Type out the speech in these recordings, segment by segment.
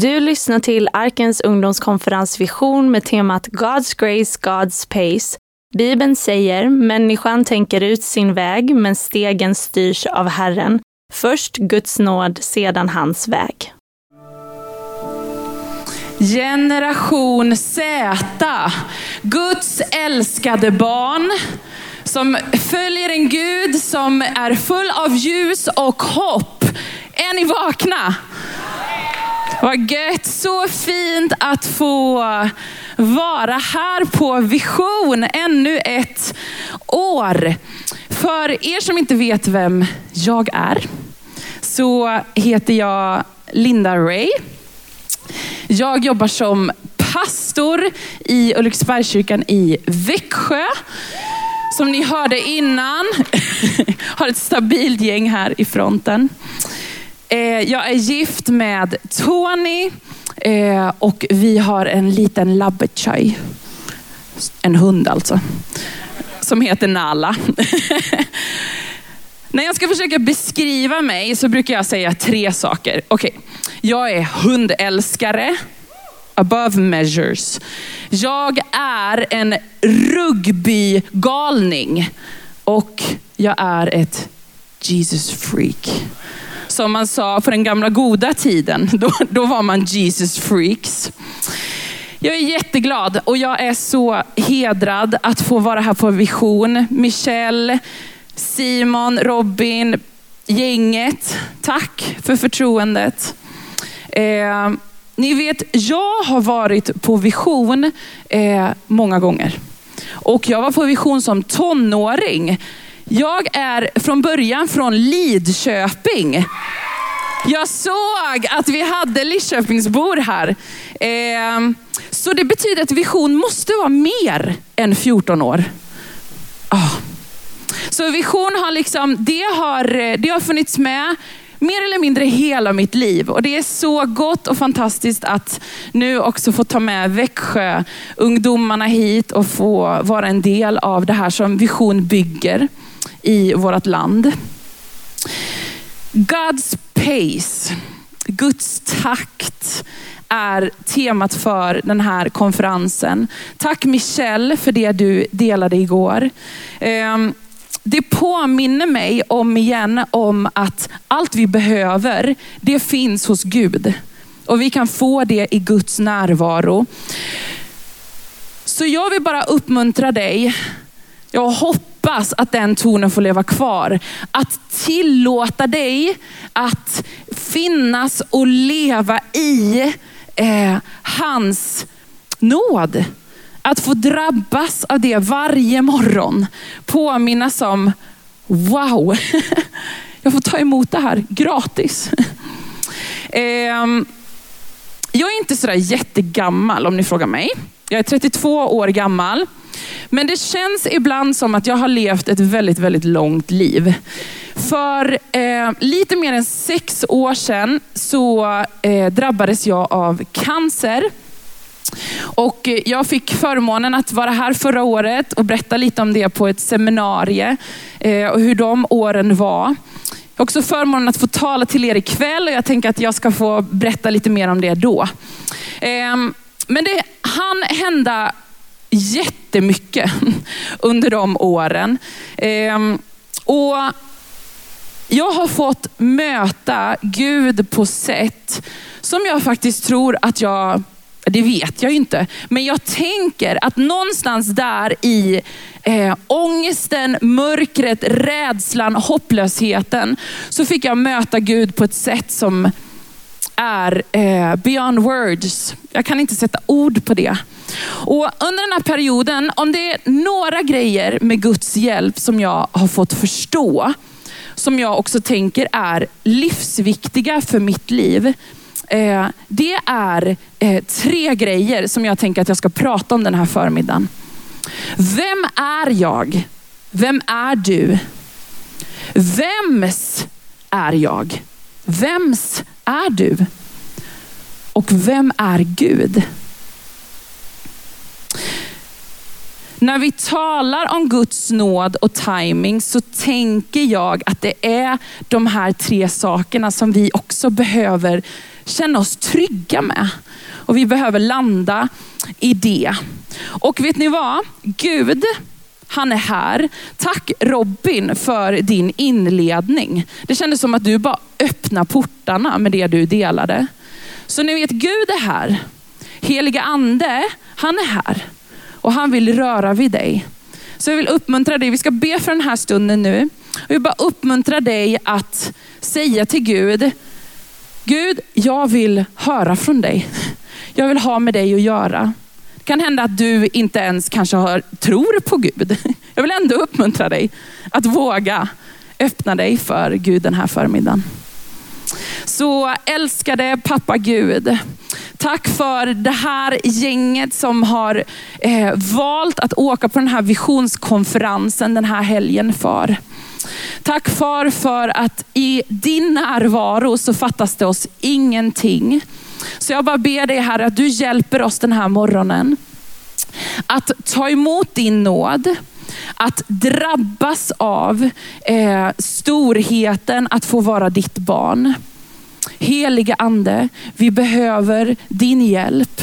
Du lyssnar till Arkens ungdomskonferens Vision med temat God's Grace, God's Pace. Bibeln säger, människan tänker ut sin väg, men stegen styrs av Herren. Först Guds nåd, sedan hans väg. Generation Z, Guds älskade barn som följer en Gud som är full av ljus och hopp. Är ni vakna? Vad gött, så fint att få vara här på Vision ännu ett år. För er som inte vet vem jag är, så heter jag Linda Ray. Jag jobbar som pastor i Ulriksbergskyrkan i Växjö. Som ni hörde innan, har ett stabilt gäng här i fronten. Eh, jag är gift med Tony eh, och vi har en liten labbetjaj. En hund alltså. Som heter Nala. När jag ska försöka beskriva mig så brukar jag säga tre saker. Okej, okay. jag är hundälskare. Above measures. Jag är en rugbygalning. Och jag är ett Jesus freak som man sa på den gamla goda tiden. Då, då var man Jesus freaks. Jag är jätteglad och jag är så hedrad att få vara här på Vision. Michelle, Simon, Robin, gänget. Tack för förtroendet. Eh, ni vet, jag har varit på Vision eh, många gånger. Och jag var på Vision som tonåring. Jag är från början från Lidköping. Jag såg att vi hade Lidköpingsbor här. Eh, så det betyder att vision måste vara mer än 14 år. Ah. Så vision har liksom, det har, eh, det har funnits med mer eller mindre hela mitt liv. Och det är så gott och fantastiskt att nu också få ta med Växjö ungdomarna hit och få vara en del av det här som Vision bygger i vårt land. God's pace, Guds takt är temat för den här konferensen. Tack Michelle för det du delade igår. Ehm, det påminner mig om igen om att allt vi behöver, det finns hos Gud. Och vi kan få det i Guds närvaro. Så jag vill bara uppmuntra dig. Jag hoppas att den tonen får leva kvar. Att tillåta dig att finnas och leva i eh, hans nåd. Att få drabbas av det varje morgon. Påminnas om, wow, jag får ta emot det här gratis. Ehm, jag är inte sådär jättegammal om ni frågar mig. Jag är 32 år gammal. Men det känns ibland som att jag har levt ett väldigt, väldigt långt liv. För eh, lite mer än sex år sedan så eh, drabbades jag av cancer. Och eh, jag fick förmånen att vara här förra året och berätta lite om det på ett seminarium eh, och hur de åren var. Jag har också förmånen att få tala till er ikväll och jag tänker att jag ska få berätta lite mer om det då. Ehm, men det hann hända jättemycket under de åren. Ehm, och jag har fått möta Gud på sätt som jag faktiskt tror att jag, det vet jag ju inte, men jag tänker att någonstans där i eh, ångesten, mörkret, rädslan, hopplösheten, så fick jag möta Gud på ett sätt som är eh, beyond words. Jag kan inte sätta ord på det. Och under den här perioden, om det är några grejer med Guds hjälp som jag har fått förstå, som jag också tänker är livsviktiga för mitt liv. Eh, det är eh, tre grejer som jag tänker att jag ska prata om den här förmiddagen. Vem är jag? Vem är du? Vems är jag? Vems är du? Och vem är Gud? När vi talar om Guds nåd och timing så tänker jag att det är de här tre sakerna som vi också behöver känna oss trygga med. Och vi behöver landa i det. Och vet ni vad? Gud, han är här. Tack Robin för din inledning. Det kändes som att du bara öppnade portarna med det du delade. Så ni vet, Gud är här. Heliga ande, han är här. Och han vill röra vid dig. Så jag vill uppmuntra dig, vi ska be för den här stunden nu. Jag vill bara uppmuntra dig att säga till Gud, Gud, jag vill höra från dig. Jag vill ha med dig att göra. Det kan hända att du inte ens kanske har, tror på Gud. Jag vill ändå uppmuntra dig att våga öppna dig för Gud den här förmiddagen. Så älskade pappa Gud, tack för det här gänget som har eh, valt att åka på den här visionskonferensen den här helgen för. Tack far för att i din närvaro så fattas det oss ingenting. Så jag bara ber dig Herre att du hjälper oss den här morgonen. Att ta emot din nåd, att drabbas av eh, storheten att få vara ditt barn. Heliga ande, vi behöver din hjälp.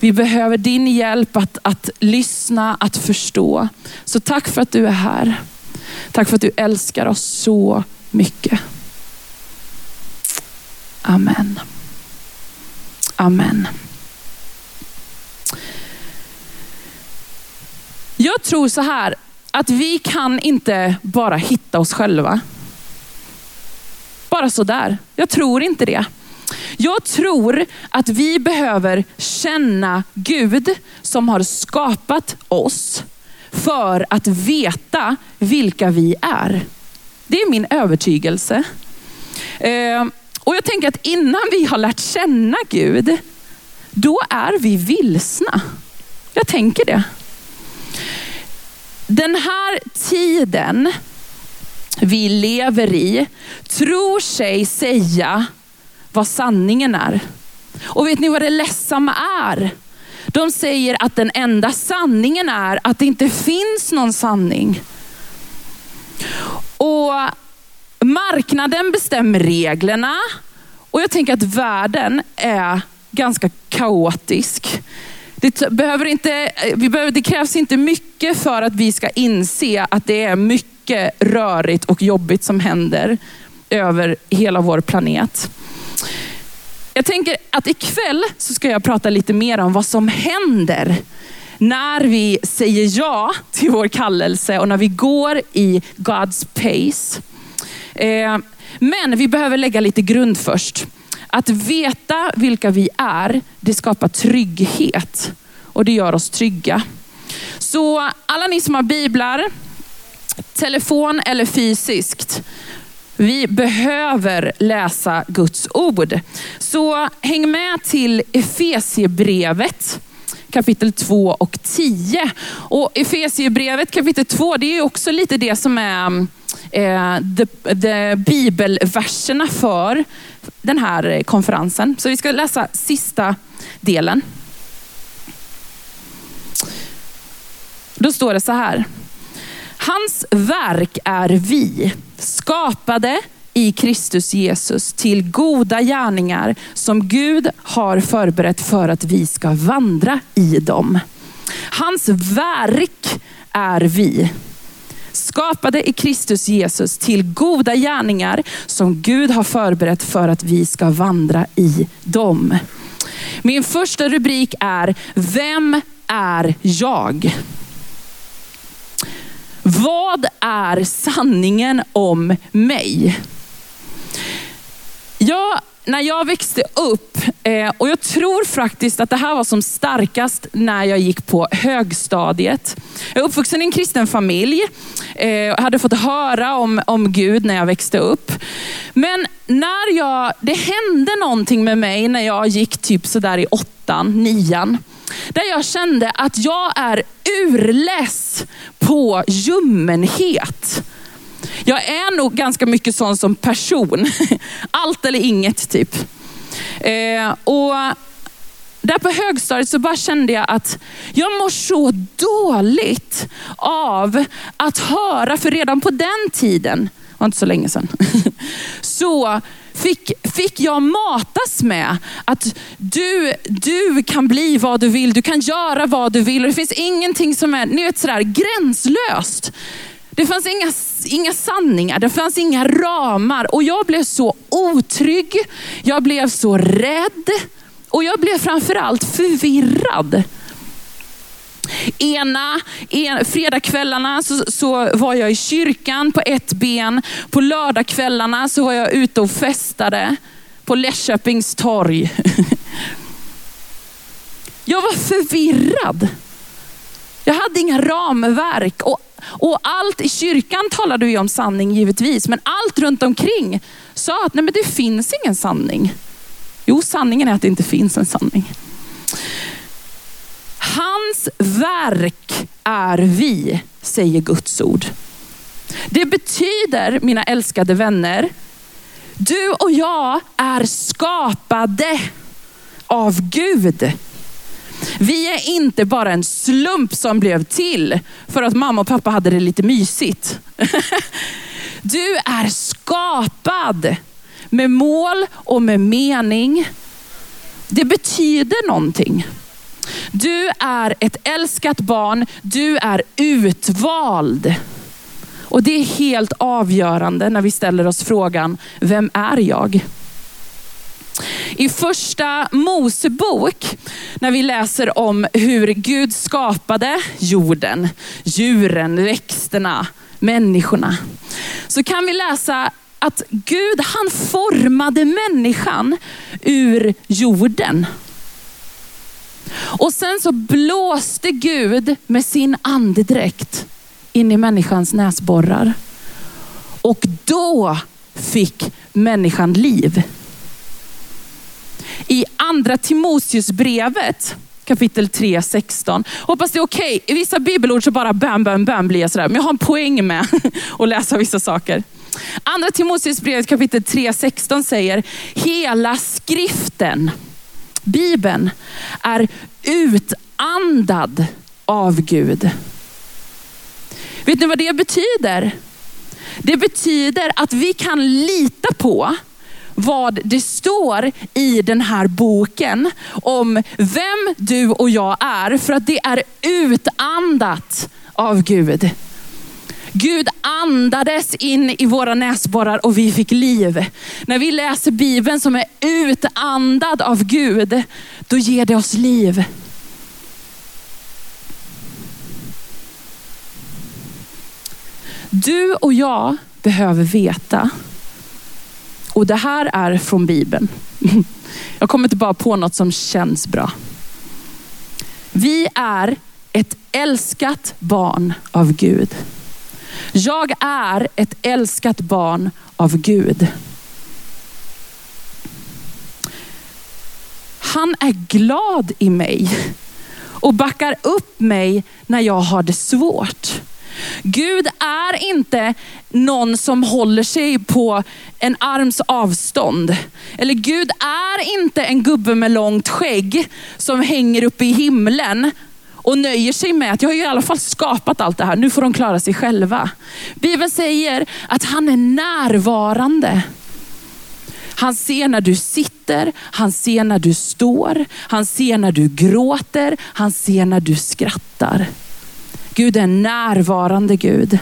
Vi behöver din hjälp att, att lyssna, att förstå. Så tack för att du är här. Tack för att du älskar oss så mycket. Amen. Amen. Jag tror så här, att vi kan inte bara hitta oss själva. Bara sådär. Jag tror inte det. Jag tror att vi behöver känna Gud som har skapat oss för att veta vilka vi är. Det är min övertygelse. Eh, och jag tänker att innan vi har lärt känna Gud, då är vi vilsna. Jag tänker det. Den här tiden vi lever i tror sig säga vad sanningen är. Och vet ni vad det ledsamma är? De säger att den enda sanningen är att det inte finns någon sanning. Och marknaden bestämmer reglerna och jag tänker att världen är ganska kaotisk. Det, behöver inte, vi behöver, det krävs inte mycket för att vi ska inse att det är mycket rörigt och jobbigt som händer över hela vår planet. Jag tänker att ikväll så ska jag prata lite mer om vad som händer när vi säger ja till vår kallelse och när vi går i God's pace. Eh, men vi behöver lägga lite grund först. Att veta vilka vi är, det skapar trygghet och det gör oss trygga. Så alla ni som har biblar, telefon eller fysiskt, vi behöver läsa Guds ord. Så häng med till Efesiebrevet kapitel 2 och 10. Och Efesiebrevet kapitel 2, det är också lite det som är eh, de, de bibelverserna för den här konferensen. Så vi ska läsa sista delen. Då står det så här. Hans verk är vi, skapade i Kristus Jesus till goda gärningar som Gud har förberett för att vi ska vandra i dem. Hans verk är vi. Skapade i Kristus Jesus till goda gärningar som Gud har förberett för att vi ska vandra i dem. Min första rubrik är, vem är jag? Vad är sanningen om mig? Jag, när jag växte upp, eh, och jag tror faktiskt att det här var som starkast när jag gick på högstadiet. Jag är uppvuxen i en kristen familj. Eh, jag hade fått höra om, om Gud när jag växte upp. Men när jag, det hände någonting med mig när jag gick typ sådär i åttan, nian. Där jag kände att jag är urless på ljummenhet. Jag är nog ganska mycket sån som person. Allt eller inget typ. Eh, och där på högstadiet så bara kände jag att jag mår så dåligt av att höra, för redan på den tiden, var inte så länge sedan, så fick, fick jag matas med att du, du kan bli vad du vill, du kan göra vad du vill. Och det finns ingenting som är ni vet, sådär, gränslöst. Det fanns inga, inga sanningar, det fanns inga ramar och jag blev så otrygg. Jag blev så rädd och jag blev framförallt förvirrad. Ena en, fredagskvällarna så, så, var jag i kyrkan på ett ben. På lördagskvällarna så var jag ute och festade på Läsköpings torg. Jag var förvirrad. Jag hade inga ramverk och, och allt i kyrkan talade vi om sanning givetvis, men allt runt omkring sa att nej, men det finns ingen sanning. Jo, sanningen är att det inte finns en sanning. Hans verk är vi, säger Guds ord. Det betyder, mina älskade vänner, du och jag är skapade av Gud. Vi är inte bara en slump som blev till för att mamma och pappa hade det lite mysigt. Du är skapad med mål och med mening. Det betyder någonting. Du är ett älskat barn, du är utvald. Och det är helt avgörande när vi ställer oss frågan, vem är jag? I första Mosebok, när vi läser om hur Gud skapade jorden, djuren, växterna, människorna, så kan vi läsa att Gud han formade människan ur jorden. Och sen så blåste Gud med sin andedräkt in i människans näsborrar. Och då fick människan liv. I andra Timoteusbrevet kapitel 3, 16. Hoppas det är okej. Okay. I vissa bibelord så bara bam, bam, bam blir jag sådär. Men jag har en poäng med att läsa vissa saker. Andra Timoteusbrevet kapitel 3, 16 säger, hela skriften Bibeln är utandad av Gud. Vet ni vad det betyder? Det betyder att vi kan lita på vad det står i den här boken om vem du och jag är, för att det är utandat av Gud. Gud andades in i våra näsborrar och vi fick liv. När vi läser Bibeln som är utandad av Gud, då ger det oss liv. Du och jag behöver veta, och det här är från Bibeln. Jag kommer inte bara på något som känns bra. Vi är ett älskat barn av Gud. Jag är ett älskat barn av Gud. Han är glad i mig och backar upp mig när jag har det svårt. Gud är inte någon som håller sig på en arms avstånd. Eller Gud är inte en gubbe med långt skägg som hänger uppe i himlen och nöjer sig med att jag har i alla fall skapat allt det här, nu får de klara sig själva. Bibeln säger att han är närvarande. Han ser när du sitter, han ser när du står, han ser när du gråter, han ser när du skrattar. Gud är en närvarande Gud.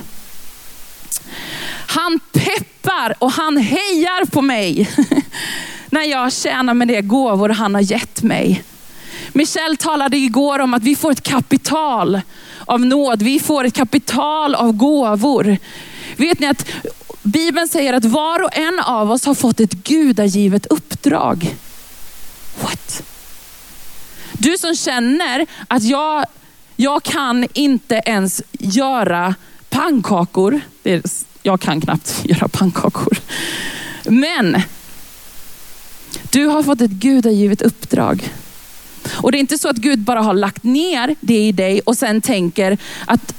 Han peppar och han hejar på mig när jag tjänar med de gåvor han har gett mig. Michelle talade igår om att vi får ett kapital av nåd. Vi får ett kapital av gåvor. Vet ni att Bibeln säger att var och en av oss har fått ett gudagivet uppdrag. What? Du som känner att jag, jag kan inte ens göra pannkakor. jag kan knappt göra pannkakor. Men du har fått ett gudagivet uppdrag. Och det är inte så att Gud bara har lagt ner det i dig och sen tänker att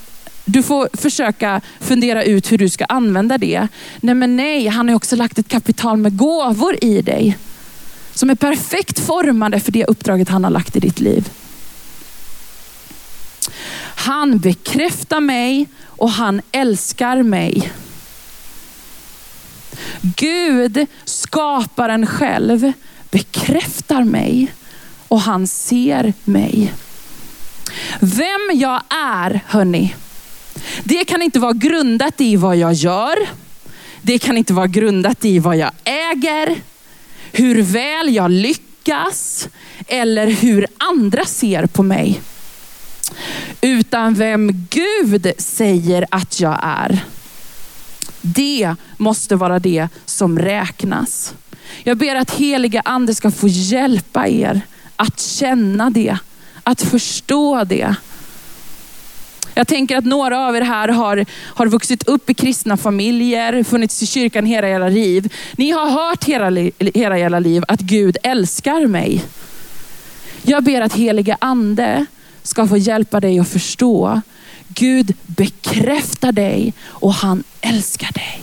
du får försöka fundera ut hur du ska använda det. Nej men nej, han har också lagt ett kapital med gåvor i dig. Som är perfekt formade för det uppdraget han har lagt i ditt liv. Han bekräftar mig och han älskar mig. Gud, skaparen själv, bekräftar mig och han ser mig. Vem jag är, hörni, det kan inte vara grundat i vad jag gör. Det kan inte vara grundat i vad jag äger, hur väl jag lyckas eller hur andra ser på mig. Utan vem Gud säger att jag är. Det måste vara det som räknas. Jag ber att heliga ande ska få hjälpa er att känna det, att förstå det. Jag tänker att några av er här har, har vuxit upp i kristna familjer, funnits i kyrkan hela era liv. Ni har hört hela, hela era liv att Gud älskar mig. Jag ber att heliga ande ska få hjälpa dig att förstå. Gud bekräftar dig och han älskar dig.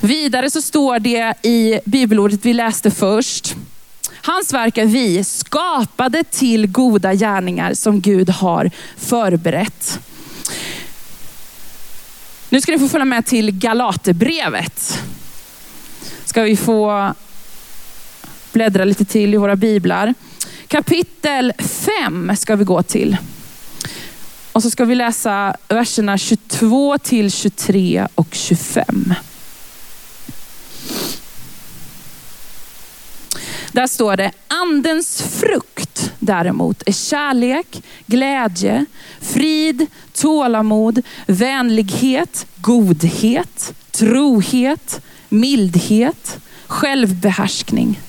Vidare så står det i bibelordet vi läste först. Hans verk är vi skapade till goda gärningar som Gud har förberett. Nu ska ni få följa med till Galaterbrevet. Ska vi få bläddra lite till i våra biblar. Kapitel 5 ska vi gå till. Och så ska vi läsa verserna 22 till 23 och 25. Där står det, andens frukt däremot är kärlek, glädje, frid, tålamod, vänlighet, godhet, trohet, mildhet, självbehärskning.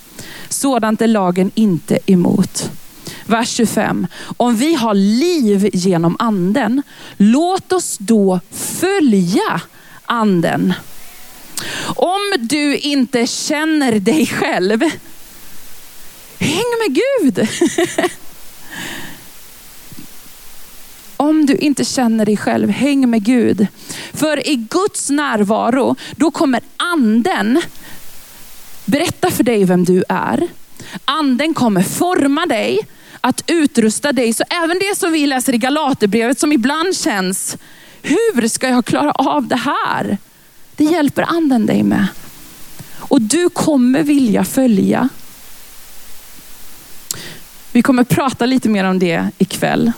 Sådant är lagen inte emot. Vers 25. Om vi har liv genom anden, låt oss då följa anden. Om du inte känner dig själv, häng med Gud. Om du inte känner dig själv, häng med Gud. För i Guds närvaro, då kommer anden berätta för dig vem du är. Anden kommer forma dig, att utrusta dig. Så även det som vi läser i Galaterbrevet som ibland känns, hur ska jag klara av det här? Det hjälper anden dig med. Och du kommer vilja följa. Vi kommer prata lite mer om det ikväll.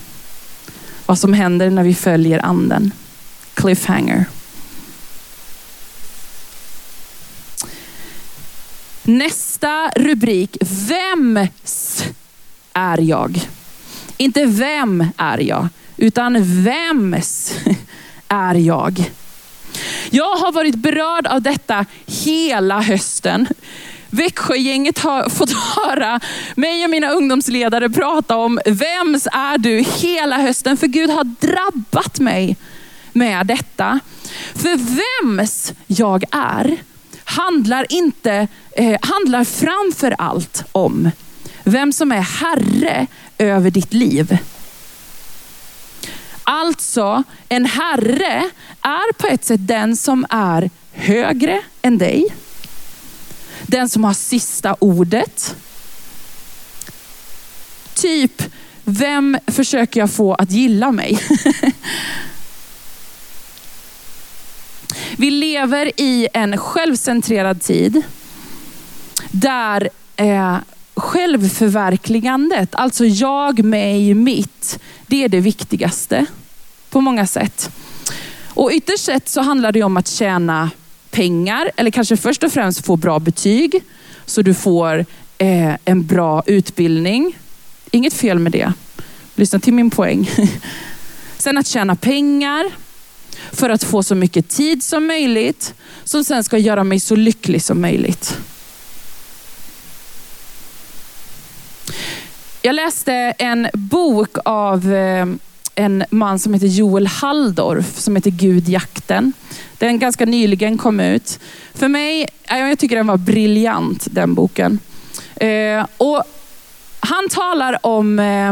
Vad som händer när vi följer anden. Cliffhanger. Nästa rubrik, vems är jag? Inte vem är jag, utan vems är jag? Jag har varit berörd av detta hela hösten. Växjögänget har fått höra mig och mina ungdomsledare prata om vems är du hela hösten. För Gud har drabbat mig med detta. För vems jag är handlar, inte, eh, handlar framför allt om vem som är herre över ditt liv. Alltså, en herre är på ett sätt den som är högre än dig. Den som har sista ordet. Typ, vem försöker jag få att gilla mig? Vi lever i en självcentrerad tid där eh, självförverkligandet, alltså jag, mig, mitt, det är det viktigaste på många sätt. Och ytterst sett så handlar det om att tjäna pengar, eller kanske först och främst få bra betyg, så du får eh, en bra utbildning. Inget fel med det. Lyssna till min poäng. Sen att tjäna pengar, för att få så mycket tid som möjligt, som sen ska göra mig så lycklig som möjligt. Jag läste en bok av eh, en man som heter Joel Halldorf som heter Gud jakten. Den ganska nyligen kom ut. För mig, jag tycker den var briljant den boken. Eh, och Han talar om, eh,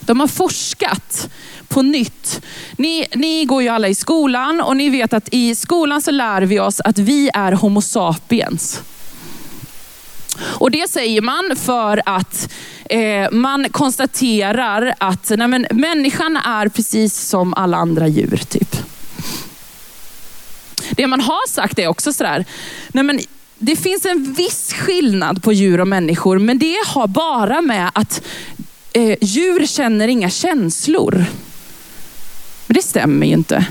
de har forskat på nytt. Ni, ni går ju alla i skolan och ni vet att i skolan så lär vi oss att vi är Homo sapiens. Och Det säger man för att eh, man konstaterar att nej men, människan är precis som alla andra djur. typ. Det man har sagt är också sådär, nej men det finns en viss skillnad på djur och människor, men det har bara med att eh, djur känner inga känslor. Men det stämmer ju inte,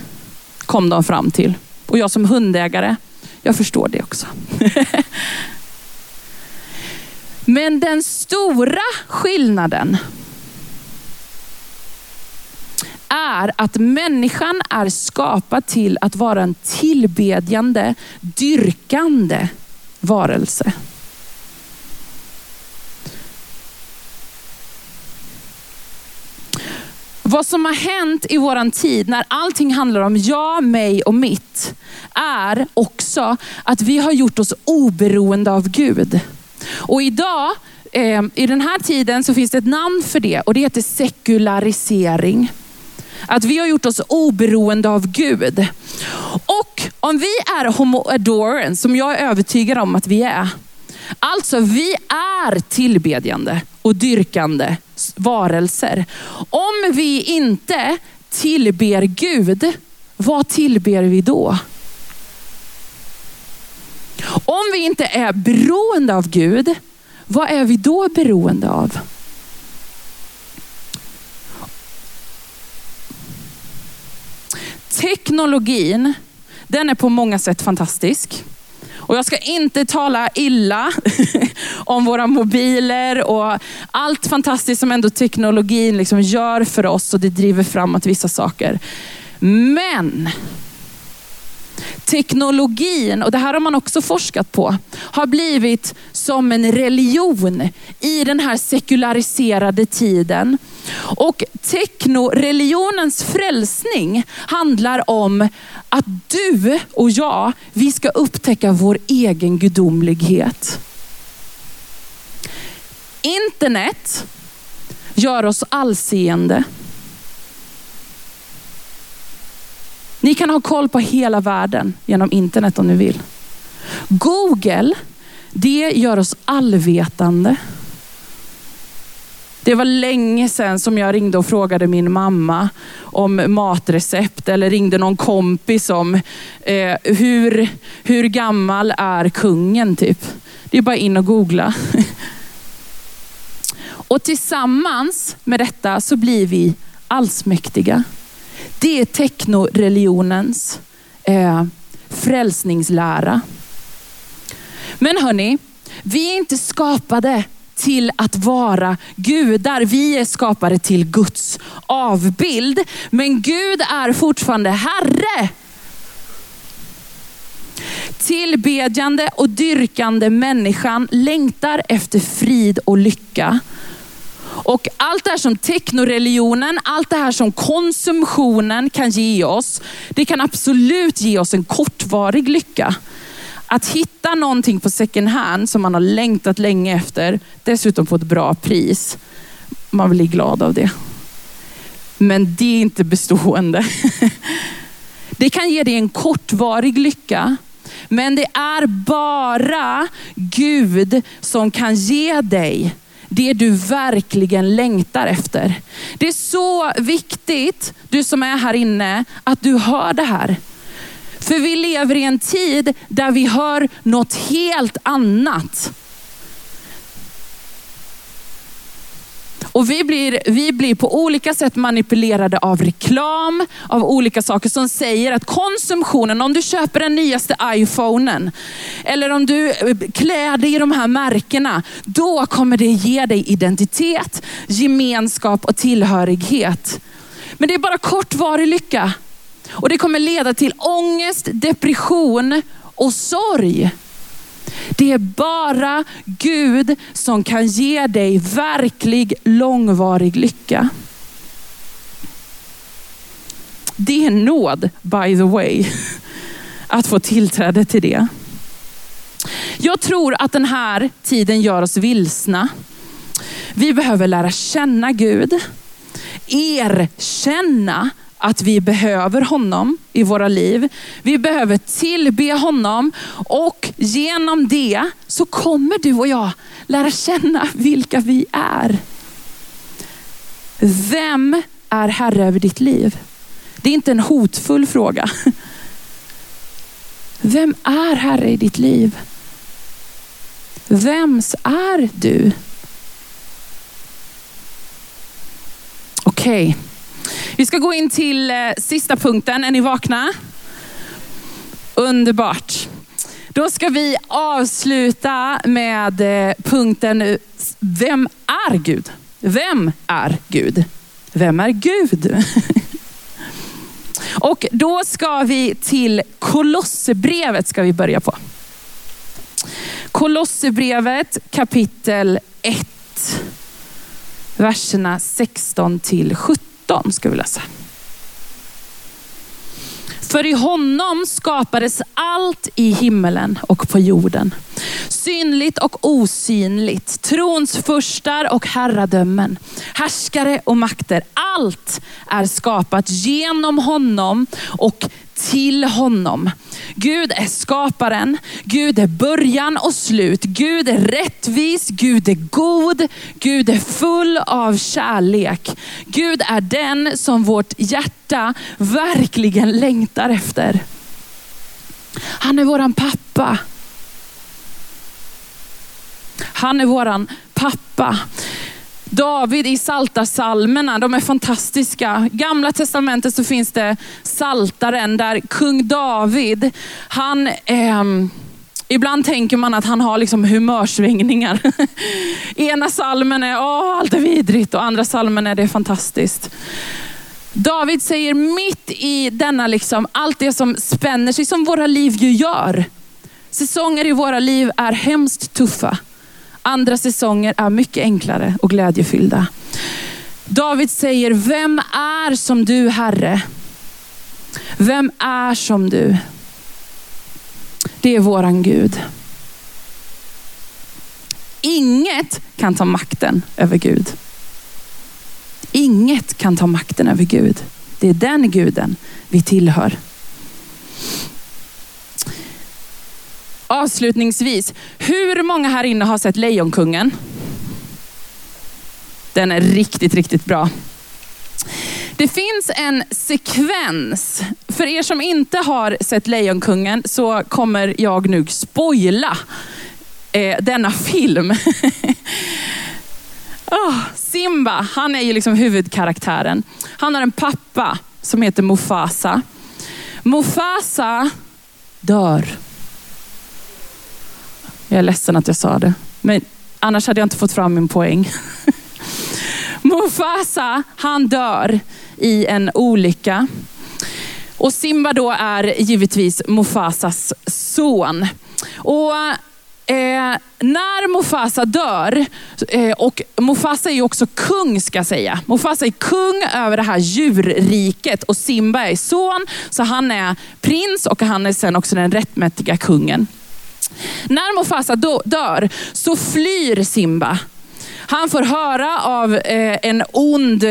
kom de fram till. Och jag som hundägare, jag förstår det också. Men den stora skillnaden är att människan är skapad till att vara en tillbedjande, dyrkande varelse. Vad som har hänt i våran tid när allting handlar om jag, mig och mitt är också att vi har gjort oss oberoende av Gud. Och idag, eh, i den här tiden så finns det ett namn för det och det heter sekularisering. Att vi har gjort oss oberoende av Gud. Och om vi är homo adorans, som jag är övertygad om att vi är. Alltså vi är tillbedjande och dyrkande varelser. Om vi inte tillber Gud, vad tillber vi då? Om vi inte är beroende av Gud, vad är vi då beroende av? Teknologin, den är på många sätt fantastisk. Och jag ska inte tala illa om våra mobiler och allt fantastiskt som ändå teknologin liksom gör för oss och det driver framåt vissa saker. Men teknologin, och det här har man också forskat på, har blivit som en religion i den här sekulariserade tiden. Och teknoreligionens frälsning handlar om att du och jag, vi ska upptäcka vår egen gudomlighet. Internet gör oss allseende. Ni kan ha koll på hela världen genom internet om ni vill. Google, det gör oss allvetande. Det var länge sedan som jag ringde och frågade min mamma om matrecept eller ringde någon kompis om eh, hur, hur gammal är kungen typ. Det är bara in och googla. Och tillsammans med detta så blir vi allsmäktiga. Det är teknoreligionens eh, frälsningslära. Men hörni, vi är inte skapade till att vara gudar. Vi är skapade till Guds avbild. Men Gud är fortfarande Herre. Tillbedjande och dyrkande människan längtar efter frid och lycka. Och allt det här som teknoreligionen, allt det här som konsumtionen kan ge oss, det kan absolut ge oss en kortvarig lycka. Att hitta någonting på second hand som man har längtat länge efter, dessutom på ett bra pris. Man blir glad av det. Men det är inte bestående. Det kan ge dig en kortvarig lycka, men det är bara Gud som kan ge dig det du verkligen längtar efter. Det är så viktigt, du som är här inne, att du hör det här. För vi lever i en tid där vi hör något helt annat. Och vi blir, vi blir på olika sätt manipulerade av reklam, av olika saker som säger att konsumtionen, om du köper den nyaste iPhonen, eller om du eh, klär dig i de här märkena, då kommer det ge dig identitet, gemenskap och tillhörighet. Men det är bara kortvarig lycka. Och det kommer leda till ångest, depression och sorg. Det är bara Gud som kan ge dig verklig långvarig lycka. Det är nåd, by the way, att få tillträde till det. Jag tror att den här tiden gör oss vilsna. Vi behöver lära känna Gud, erkänna att vi behöver honom i våra liv. Vi behöver tillbe honom och genom det så kommer du och jag lära känna vilka vi är. Vem är herre över ditt liv? Det är inte en hotfull fråga. Vem är Herre i ditt liv? Vems är du? Okej, okay vi ska gå in till eh, sista punkten. Är ni vakna? Underbart. Då ska vi avsluta med eh, punkten Vem är Gud? Vem är Gud? Vem är Gud? Och då ska vi till Kolosserbrevet ska vi börja på. Kolosserbrevet kapitel 1. Verserna 16 till 17 ska vi läsa. För i honom skapades allt i himmelen och på jorden. Synligt och osynligt, trons förstar och herradömen, härskare och makter. Allt är skapat genom honom och till honom. Gud är skaparen, Gud är början och slut. Gud är rättvis, Gud är god, Gud är full av kärlek. Gud är den som vårt hjärta verkligen längtar efter. Han är våran pappa. Han är våran pappa. David i salta salmerna, de är fantastiska. Gamla testamentet så finns det saltaren där kung David, han eh, Ibland tänker man att han har liksom humörsvängningar. Ena salmen är Åh, allt är vidrigt och andra salmen är det fantastiskt. David säger mitt i denna, liksom, allt det som spänner sig, som våra liv ju gör. Säsonger i våra liv är hemskt tuffa. Andra säsonger är mycket enklare och glädjefyllda. David säger, vem är som du Herre? Vem är som du? Det är våran Gud. Inget kan ta makten över Gud. Inget kan ta makten över Gud. Det är den guden vi tillhör. Avslutningsvis, hur många här inne har sett Lejonkungen? Den är riktigt, riktigt bra. Det finns en sekvens, för er som inte har sett Lejonkungen så kommer jag nu spoila eh, denna film. oh, Simba, han är ju liksom huvudkaraktären. Han har en pappa som heter Mufasa. Mufasa dör. Jag är ledsen att jag sa det, men annars hade jag inte fått fram min poäng. Mufasa, han dör i en olycka. Och Simba då är givetvis Mufasas son. Och Eh, när Mufasa dör, eh, och Mufasa är ju också kung ska jag säga. Mufasa är kung över det här djurriket och Simba är son, så han är prins och han är sen också den rättmätiga kungen. När Mufasa dör så flyr Simba. Han får höra av eh, en ond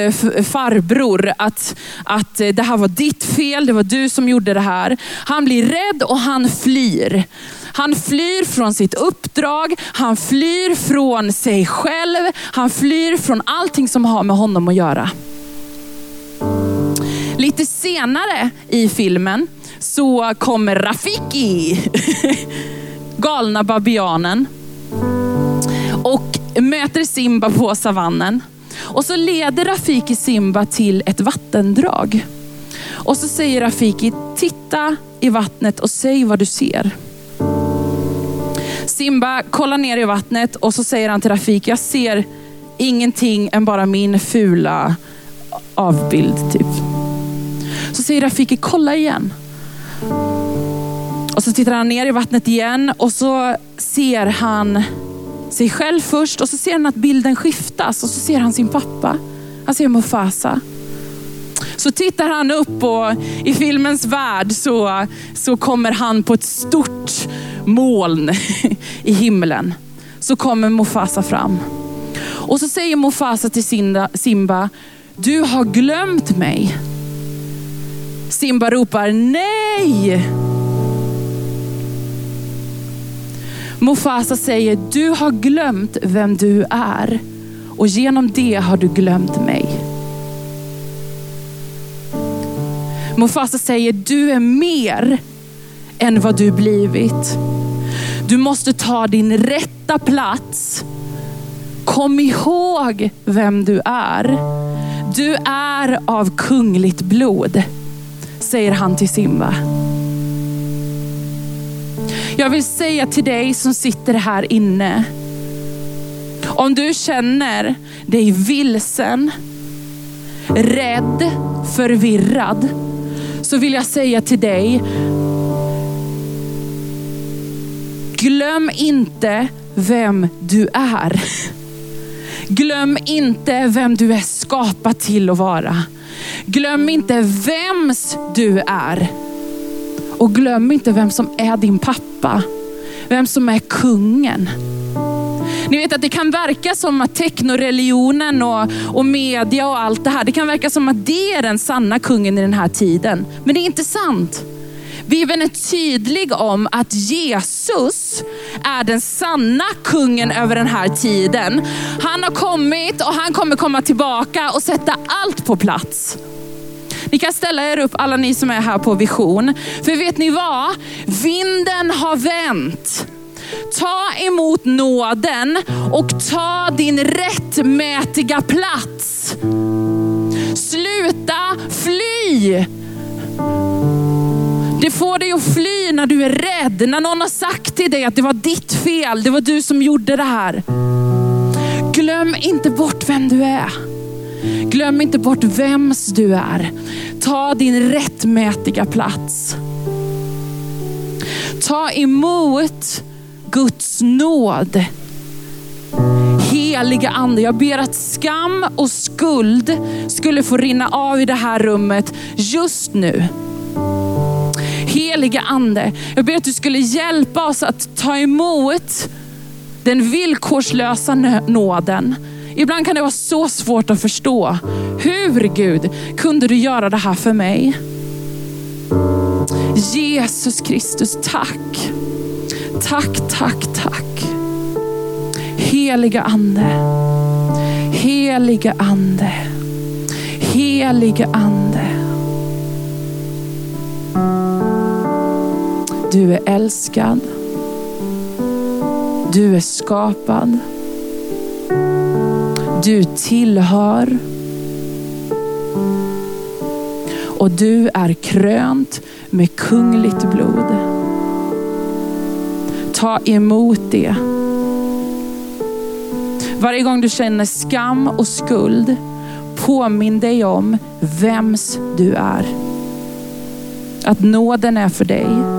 farbror att, att eh, det här var ditt fel, det var du som gjorde det här. Han blir rädd och han flyr. Han flyr från sitt uppdrag, han flyr från sig själv, han flyr från allting som har med honom att göra. Lite senare i filmen så kommer Rafiki, galna babianen och möter Simba på savannen. Och så leder Rafiki Simba till ett vattendrag. Och så säger Rafiki, titta i vattnet och säg vad du ser. Simba kollar ner i vattnet och så säger han till Rafiki, jag ser ingenting än bara min fula avbild. Typ. Så säger Rafiki, kolla igen. Så tittar han ner i vattnet igen och så ser han sig själv först och så ser han att bilden skiftas och så ser han sin pappa. Han ser Mufasa. Så tittar han upp och i filmens värld så, så kommer han på ett stort moln i himlen. Så kommer Mufasa fram. Och så säger Mufasa till Simba, du har glömt mig. Simba ropar nej. Mufasa säger, du har glömt vem du är och genom det har du glömt mig. Mufasa säger, du är mer än vad du blivit. Du måste ta din rätta plats. Kom ihåg vem du är. Du är av kungligt blod, säger han till Simba. Jag vill säga till dig som sitter här inne, om du känner dig vilsen, rädd, förvirrad, så vill jag säga till dig, glöm inte vem du är. Glöm inte vem du är skapad till att vara. Glöm inte vems du är. Och glöm inte vem som är din pappa. Vem som är kungen. Ni vet att det kan verka som att teknoreligionen och, och media och allt det här, det kan verka som att det är den sanna kungen i den här tiden. Men det är inte sant. Bibeln är tydlig om att Jesus är den sanna kungen över den här tiden. Han har kommit och han kommer komma tillbaka och sätta allt på plats. Ni kan ställa er upp alla ni som är här på vision. För vet ni vad? Vinden har vänt. Ta emot nåden och ta din rättmätiga plats. Sluta fly. Det får dig att fly när du är rädd, när någon har sagt till dig att det var ditt fel, det var du som gjorde det här. Glöm inte bort vem du är. Glöm inte bort vems du är. Ta din rättmätiga plats. Ta emot Guds nåd. Heliga ande, jag ber att skam och skuld skulle få rinna av i det här rummet just nu. Heliga ande, jag ber att du skulle hjälpa oss att ta emot den villkorslösa nåden. Ibland kan det vara så svårt att förstå. Hur Gud kunde du göra det här för mig? Jesus Kristus, tack. Tack, tack, tack. Heliga ande. Heliga ande. Heliga ande. Du är älskad. Du är skapad. Du tillhör. Och du är krönt med kungligt blod. Ta emot det. Varje gång du känner skam och skuld, påminn dig om vems du är. Att nåden är för dig.